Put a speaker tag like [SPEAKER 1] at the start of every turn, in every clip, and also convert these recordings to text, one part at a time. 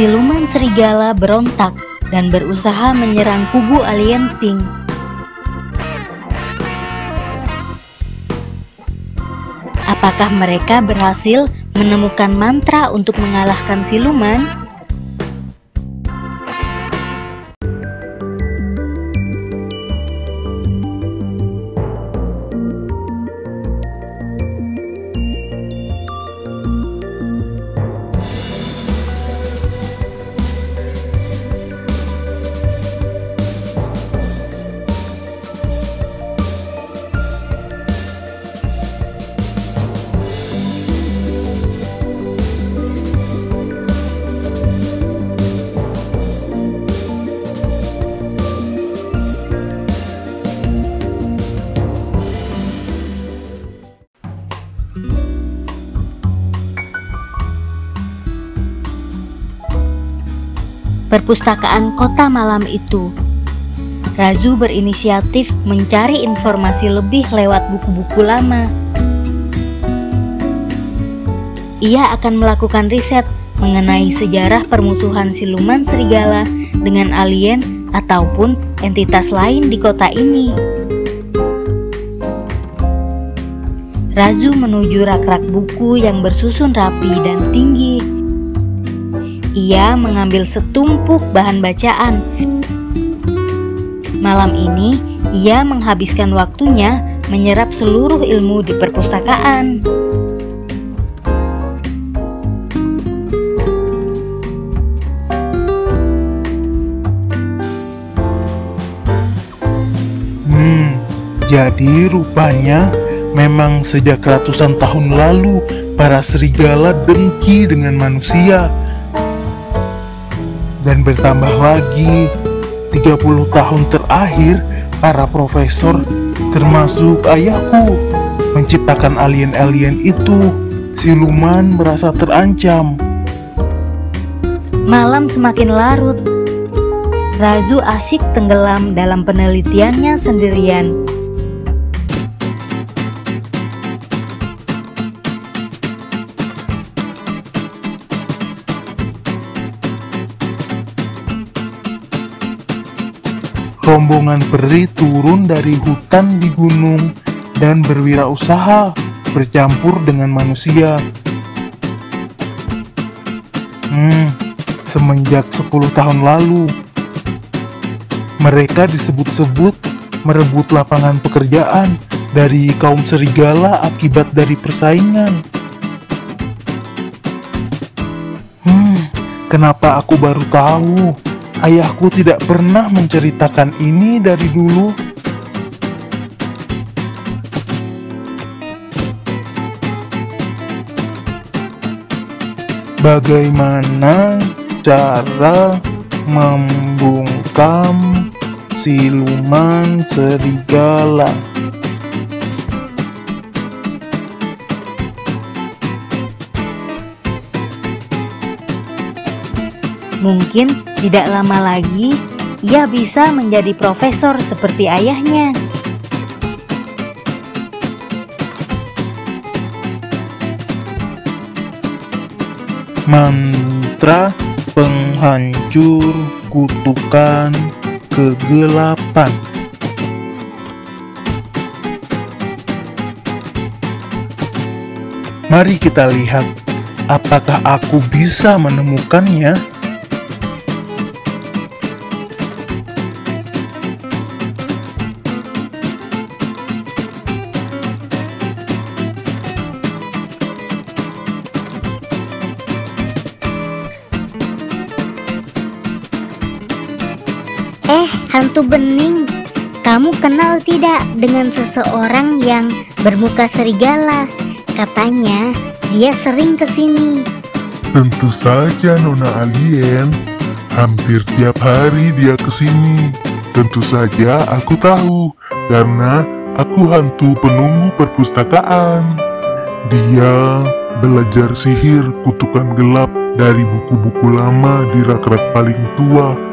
[SPEAKER 1] Siluman serigala berontak dan berusaha menyerang kubu alien Pink. Apakah mereka berhasil menemukan mantra untuk mengalahkan siluman? Perpustakaan kota malam itu. Razu berinisiatif mencari informasi lebih lewat buku-buku lama. Ia akan melakukan riset mengenai sejarah permusuhan siluman serigala dengan alien ataupun entitas lain di kota ini. Razu menuju rak-rak buku yang bersusun rapi dan tinggi ia mengambil setumpuk bahan bacaan. Malam ini, ia menghabiskan waktunya menyerap seluruh ilmu di perpustakaan.
[SPEAKER 2] Hmm, jadi rupanya memang sejak ratusan tahun lalu para serigala dengki dengan manusia dan bertambah lagi 30 tahun terakhir para profesor termasuk ayahku menciptakan alien-alien itu. Siluman merasa terancam.
[SPEAKER 1] Malam semakin larut. Razu asyik tenggelam dalam penelitiannya sendirian
[SPEAKER 2] rombongan peri turun dari hutan di gunung dan berwirausaha bercampur dengan manusia. Hmm, semenjak 10 tahun lalu, mereka disebut-sebut merebut lapangan pekerjaan dari kaum serigala akibat dari persaingan. Hmm, kenapa aku baru tahu? Ayahku tidak pernah menceritakan ini dari dulu. Bagaimana cara membungkam siluman serigala?
[SPEAKER 1] Mungkin tidak lama lagi ia bisa menjadi profesor seperti ayahnya.
[SPEAKER 2] Mantra penghancur kutukan kegelapan. Mari kita lihat apakah aku bisa menemukannya.
[SPEAKER 3] Hantu bening, kamu kenal tidak dengan seseorang yang bermuka serigala? Katanya dia sering ke sini.
[SPEAKER 4] Tentu saja Nona Alien. Hampir tiap hari dia ke sini. Tentu saja aku tahu karena aku hantu penunggu perpustakaan. Dia belajar sihir kutukan gelap dari buku-buku lama di rak-rak paling tua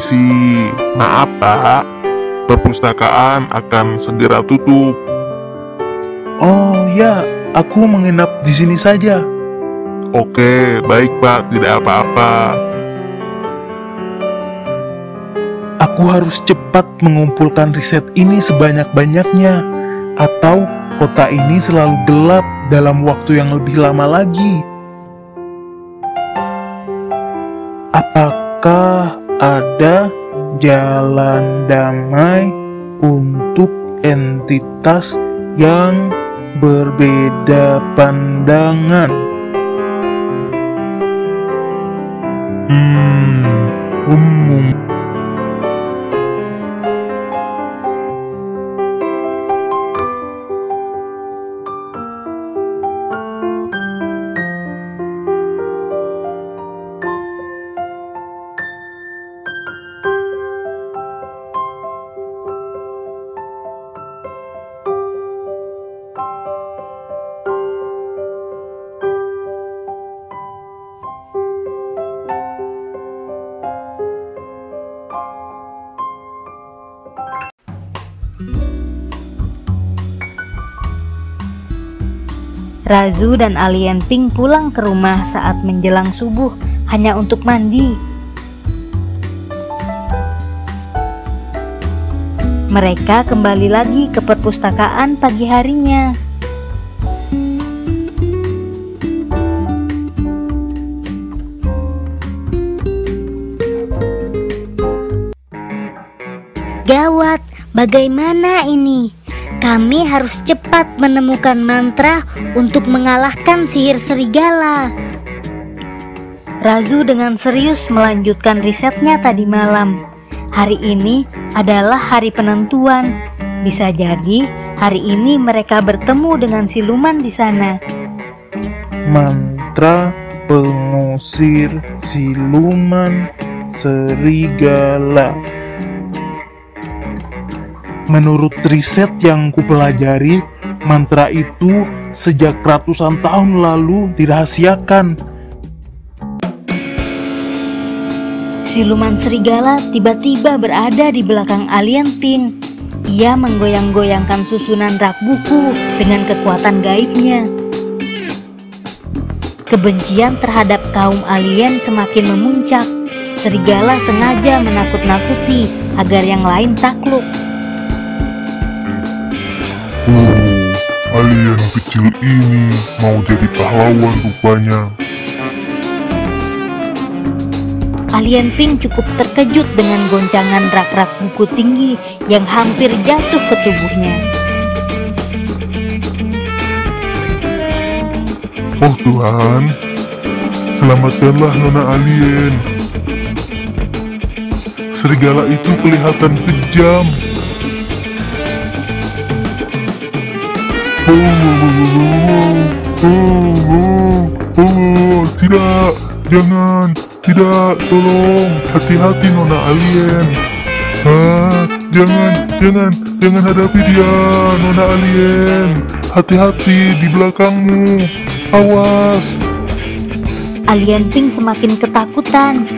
[SPEAKER 4] permisi. Maaf, Pak. Perpustakaan akan segera tutup.
[SPEAKER 2] Oh ya, aku menginap di sini saja.
[SPEAKER 4] Oke, baik, Pak. Tidak apa-apa.
[SPEAKER 2] Aku harus cepat mengumpulkan riset ini sebanyak-banyaknya, atau kota ini selalu gelap dalam waktu yang lebih lama lagi. Apakah ada jalan damai untuk entitas yang berbeda pandangan?
[SPEAKER 4] Hmm, umum.
[SPEAKER 1] Razu dan alien Pink pulang ke rumah saat menjelang subuh hanya untuk mandi. Mereka kembali lagi ke perpustakaan pagi harinya.
[SPEAKER 3] Gawat, bagaimana ini? Kami harus cepat menemukan mantra untuk mengalahkan sihir serigala.
[SPEAKER 1] Razu dengan serius melanjutkan risetnya tadi malam. Hari ini adalah hari penentuan. Bisa jadi hari ini mereka bertemu dengan siluman di sana.
[SPEAKER 2] Mantra pengusir siluman serigala. Menurut riset yang kupelajari, mantra itu sejak ratusan tahun lalu dirahasiakan.
[SPEAKER 1] Siluman serigala tiba-tiba berada di belakang alien Pink. Ia menggoyang-goyangkan susunan rak buku dengan kekuatan gaibnya. Kebencian terhadap kaum alien semakin memuncak. Serigala sengaja menakut-nakuti agar yang lain takluk.
[SPEAKER 4] Alien kecil ini mau jadi pahlawan rupanya.
[SPEAKER 1] Alien Pink cukup terkejut dengan goncangan rak-rak buku tinggi yang hampir jatuh ke tubuhnya.
[SPEAKER 4] Oh Tuhan, selamatkanlah Nona Alien. Serigala itu kelihatan kejam. Oh, tidak, jangan, tidak, tolong, hati-hati Nona Alien. Ah, jangan, jangan, jangan hadapi dia, Nona Alien. Hati-hati di belakangmu. Awas.
[SPEAKER 1] Alien Pink semakin ketakutan.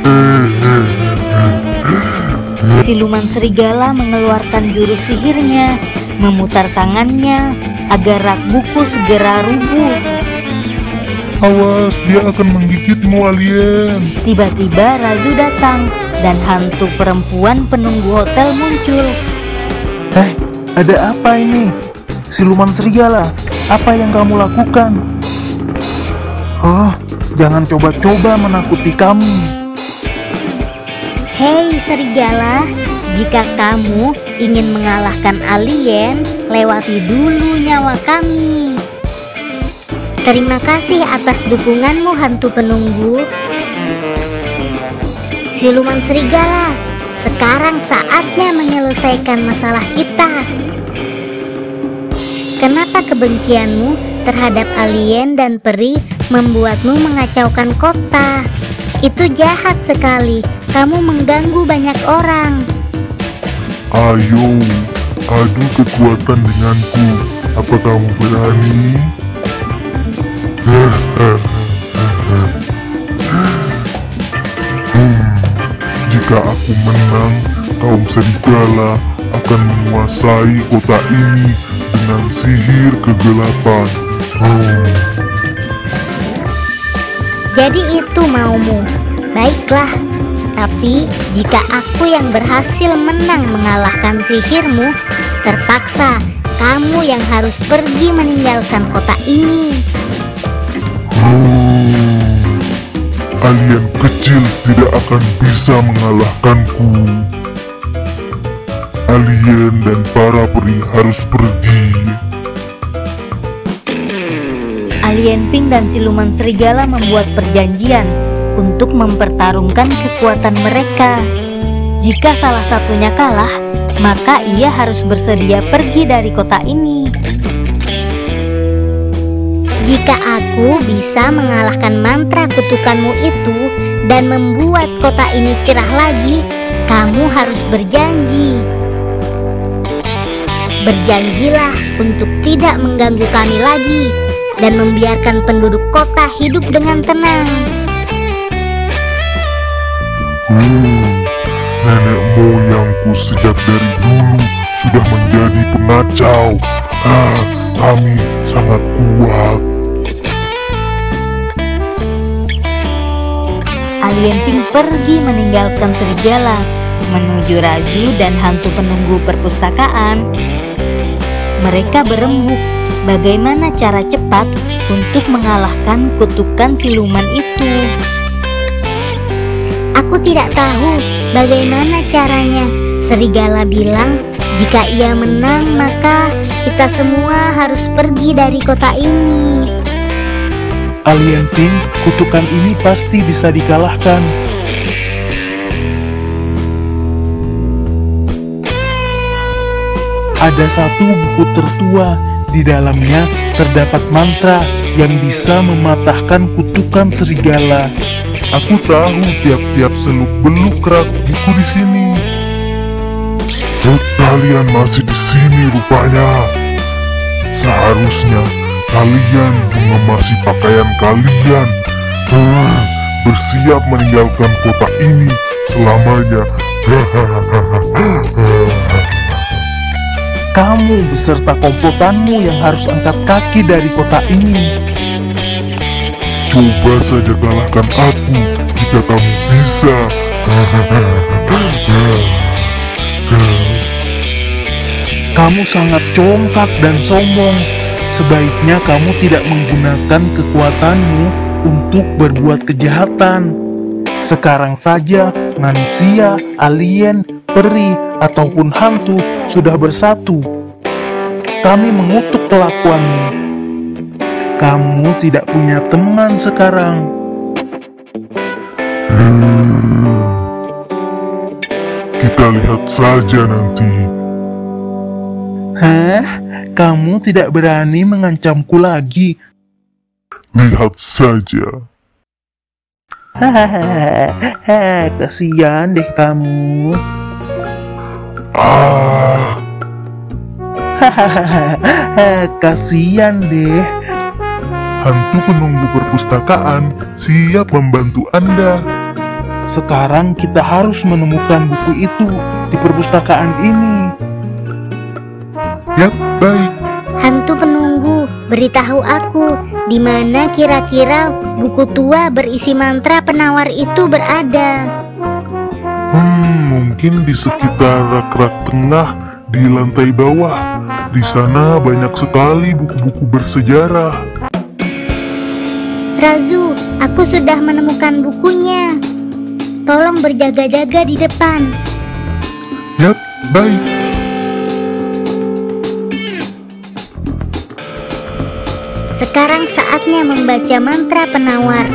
[SPEAKER 1] Siluman serigala mengeluarkan jurus sihirnya, memutar tangannya agar rak buku segera rubuh.
[SPEAKER 4] Awas, dia akan menggigitmu alien.
[SPEAKER 1] Tiba-tiba Razu datang dan hantu perempuan penunggu hotel muncul.
[SPEAKER 2] Eh, ada apa ini? Siluman serigala, apa yang kamu lakukan? Oh, jangan coba-coba menakuti kami.
[SPEAKER 3] Hei serigala, jika kamu ingin mengalahkan alien, lewati dulu nyawa kami. Terima kasih atas dukunganmu hantu penunggu. Siluman serigala, sekarang saatnya menyelesaikan masalah kita. Kenapa kebencianmu terhadap alien dan peri membuatmu mengacaukan kota? Itu jahat sekali. Kamu mengganggu banyak orang.
[SPEAKER 4] Ayo, adu kekuatan denganku. Apa kamu berani? Hmm, jika aku menang, kaum serigala akan menguasai kota ini dengan sihir kegelapan. Oh.
[SPEAKER 3] Jadi itu maumu. Baiklah. Tapi jika aku yang berhasil menang mengalahkan sihirmu, terpaksa kamu yang harus pergi meninggalkan kota ini.
[SPEAKER 4] Oh. Kalian kecil tidak akan bisa mengalahkanku. Alien dan para peri harus pergi.
[SPEAKER 1] Alien Pink dan siluman serigala membuat perjanjian untuk mempertarungkan kekuatan mereka. Jika salah satunya kalah, maka ia harus bersedia pergi dari kota ini.
[SPEAKER 3] Jika aku bisa mengalahkan mantra kutukanmu itu dan membuat kota ini cerah lagi, kamu harus berjanji. Berjanjilah untuk tidak mengganggu kami lagi dan membiarkan penduduk kota hidup dengan tenang.
[SPEAKER 4] Hmm, nenek moyangku sejak dari dulu sudah menjadi pengacau. Ah, kami sangat kuat.
[SPEAKER 1] Alien Pink pergi meninggalkan serigala menuju Razu dan hantu penunggu perpustakaan. Mereka berembuk bagaimana cara cepat untuk mengalahkan kutukan siluman itu.
[SPEAKER 3] Aku tidak tahu bagaimana caranya. Serigala bilang, jika ia menang maka kita semua harus pergi dari kota ini.
[SPEAKER 2] Alien Pink, kutukan ini pasti bisa dikalahkan. Ada satu buku tertua, di dalamnya terdapat mantra yang bisa mematahkan kutukan serigala.
[SPEAKER 4] Aku tahu tiap-tiap seluk beluk rak buku di sini. Oh, kalian masih di sini rupanya. Seharusnya kalian mengemasi pakaian kalian. Hmm, bersiap meninggalkan kota ini selamanya.
[SPEAKER 2] Kamu beserta komplotanmu yang harus angkat kaki dari kota ini.
[SPEAKER 4] Coba saja kalahkan aku jika kamu bisa.
[SPEAKER 2] Kamu sangat congkak dan sombong. Sebaiknya kamu tidak menggunakan kekuatanmu untuk berbuat kejahatan. Sekarang saja manusia, alien, peri, ataupun hantu sudah bersatu. Kami mengutuk kelakuanmu. Kamu tidak punya teman sekarang.
[SPEAKER 4] Hmm. Kita lihat saja nanti.
[SPEAKER 2] Hah? Kamu tidak berani mengancamku lagi?
[SPEAKER 4] Lihat saja.
[SPEAKER 2] Hahaha, kasihan deh kamu.
[SPEAKER 4] Ah,
[SPEAKER 2] Hahaha, kasihan deh.
[SPEAKER 4] Hantu penunggu perpustakaan siap membantu Anda.
[SPEAKER 2] Sekarang kita harus menemukan buku itu di perpustakaan ini.
[SPEAKER 4] Yap, baik.
[SPEAKER 3] Hantu penunggu, beritahu aku di mana kira-kira buku tua berisi mantra penawar itu berada.
[SPEAKER 4] Hmm, mungkin di sekitar rak-rak tengah di lantai bawah. Di sana banyak sekali buku-buku bersejarah.
[SPEAKER 3] Razu, aku sudah menemukan bukunya. Tolong berjaga-jaga di depan.
[SPEAKER 4] Yap, baik.
[SPEAKER 3] Sekarang saatnya membaca mantra penawar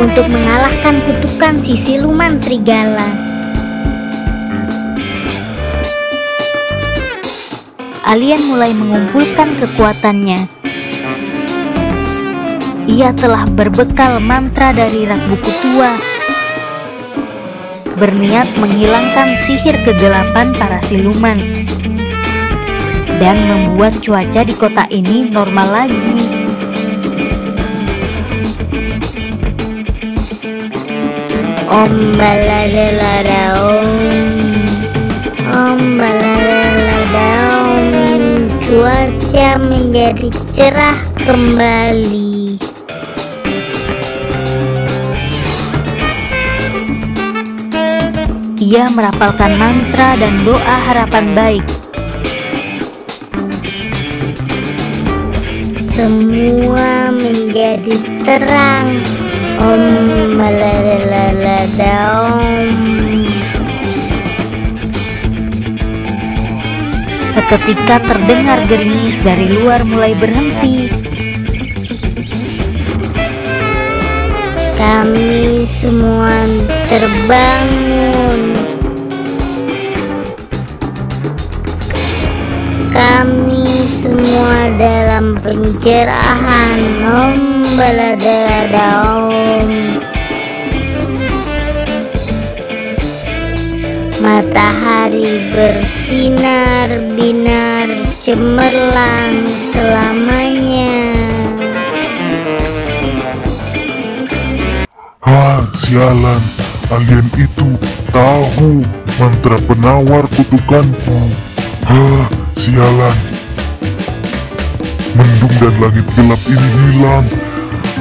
[SPEAKER 3] untuk mengalahkan kutukan si siluman serigala.
[SPEAKER 1] Alien mulai mengumpulkan kekuatannya. Ia telah berbekal mantra dari rak buku tua. Berniat menghilangkan sihir kegelapan para siluman dan membuat cuaca di kota ini normal lagi.
[SPEAKER 3] Om om Cuaca menjadi cerah kembali
[SPEAKER 1] Ia merapalkan mantra dan doa harapan baik.
[SPEAKER 3] Semua menjadi terang Om baladalada om
[SPEAKER 1] Seketika terdengar gerimis dari luar mulai berhenti.
[SPEAKER 3] Kami semua terbangun. Kami semua dalam pencerahan. Om baladada om. Matahari bersinar binar cemerlang selamanya.
[SPEAKER 4] Ah, sialan. Alien itu tahu mantra penawar kutukanku. Ah, sialan. Mendung dan langit gelap ini hilang.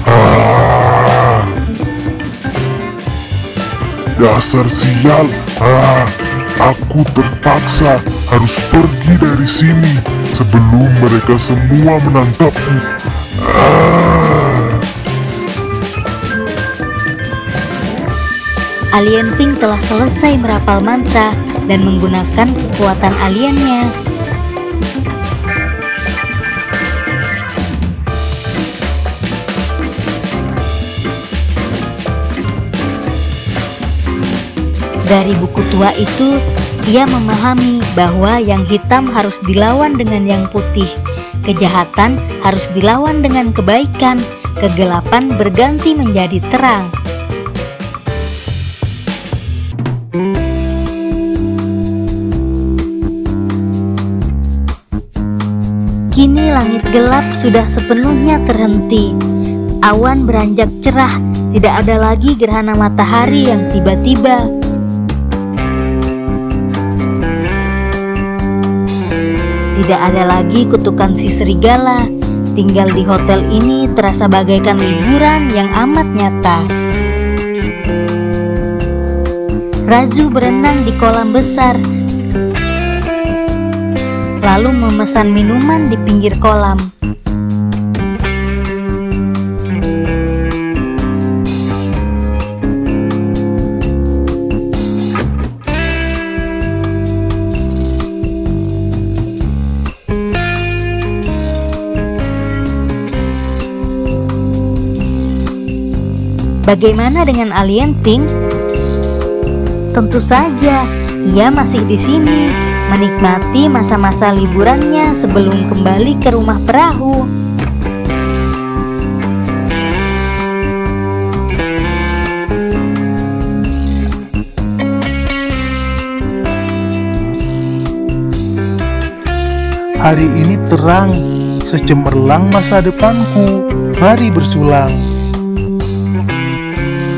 [SPEAKER 4] Ah. Dasar sial. Ah, aku terpaksa harus pergi dari sini sebelum mereka semua menangkapku. Ah.
[SPEAKER 1] Alien Pink telah selesai merapal mantra dan menggunakan kekuatan aliennya. Dari buku tua itu, ia memahami bahwa yang hitam harus dilawan dengan yang putih, kejahatan harus dilawan dengan kebaikan, kegelapan berganti menjadi terang. Kini langit gelap sudah sepenuhnya terhenti. Awan beranjak cerah, tidak ada lagi gerhana matahari yang tiba-tiba. Tidak ada lagi kutukan si serigala. Tinggal di hotel ini terasa bagaikan liburan yang amat nyata. Razu berenang di kolam besar, lalu memesan minuman di pinggir kolam. Bagaimana dengan alien Pink? Tentu saja, ia masih di sini, menikmati masa-masa liburannya sebelum kembali ke rumah perahu.
[SPEAKER 2] Hari ini terang, secemerlang masa depanku. Mari bersulang.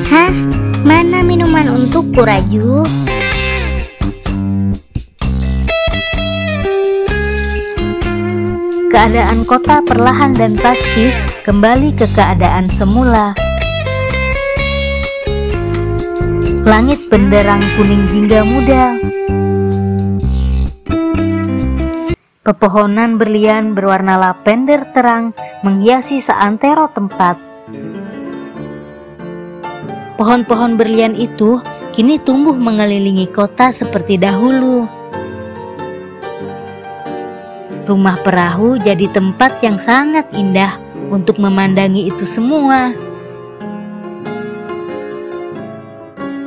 [SPEAKER 3] Hah? Mana minuman untukku, Raju?
[SPEAKER 1] Keadaan kota perlahan dan pasti kembali ke keadaan semula. Langit benderang kuning jingga muda. Pepohonan berlian berwarna lavender terang menghiasi seantero tempat. Pohon-pohon berlian itu kini tumbuh mengelilingi kota seperti dahulu. Rumah perahu jadi tempat yang sangat indah untuk memandangi itu semua.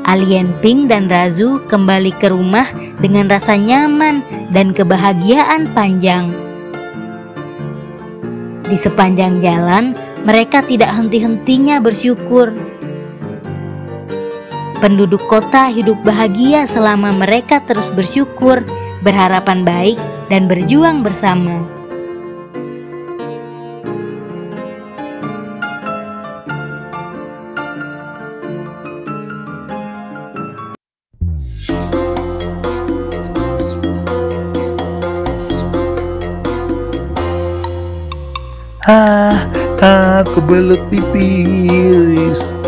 [SPEAKER 1] Alien Pink dan Razu kembali ke rumah dengan rasa nyaman dan kebahagiaan panjang. Di sepanjang jalan, mereka tidak henti-hentinya bersyukur. Penduduk kota hidup bahagia selama mereka terus bersyukur, berharapan baik, dan berjuang bersama.
[SPEAKER 2] Ah, aku belut pipis.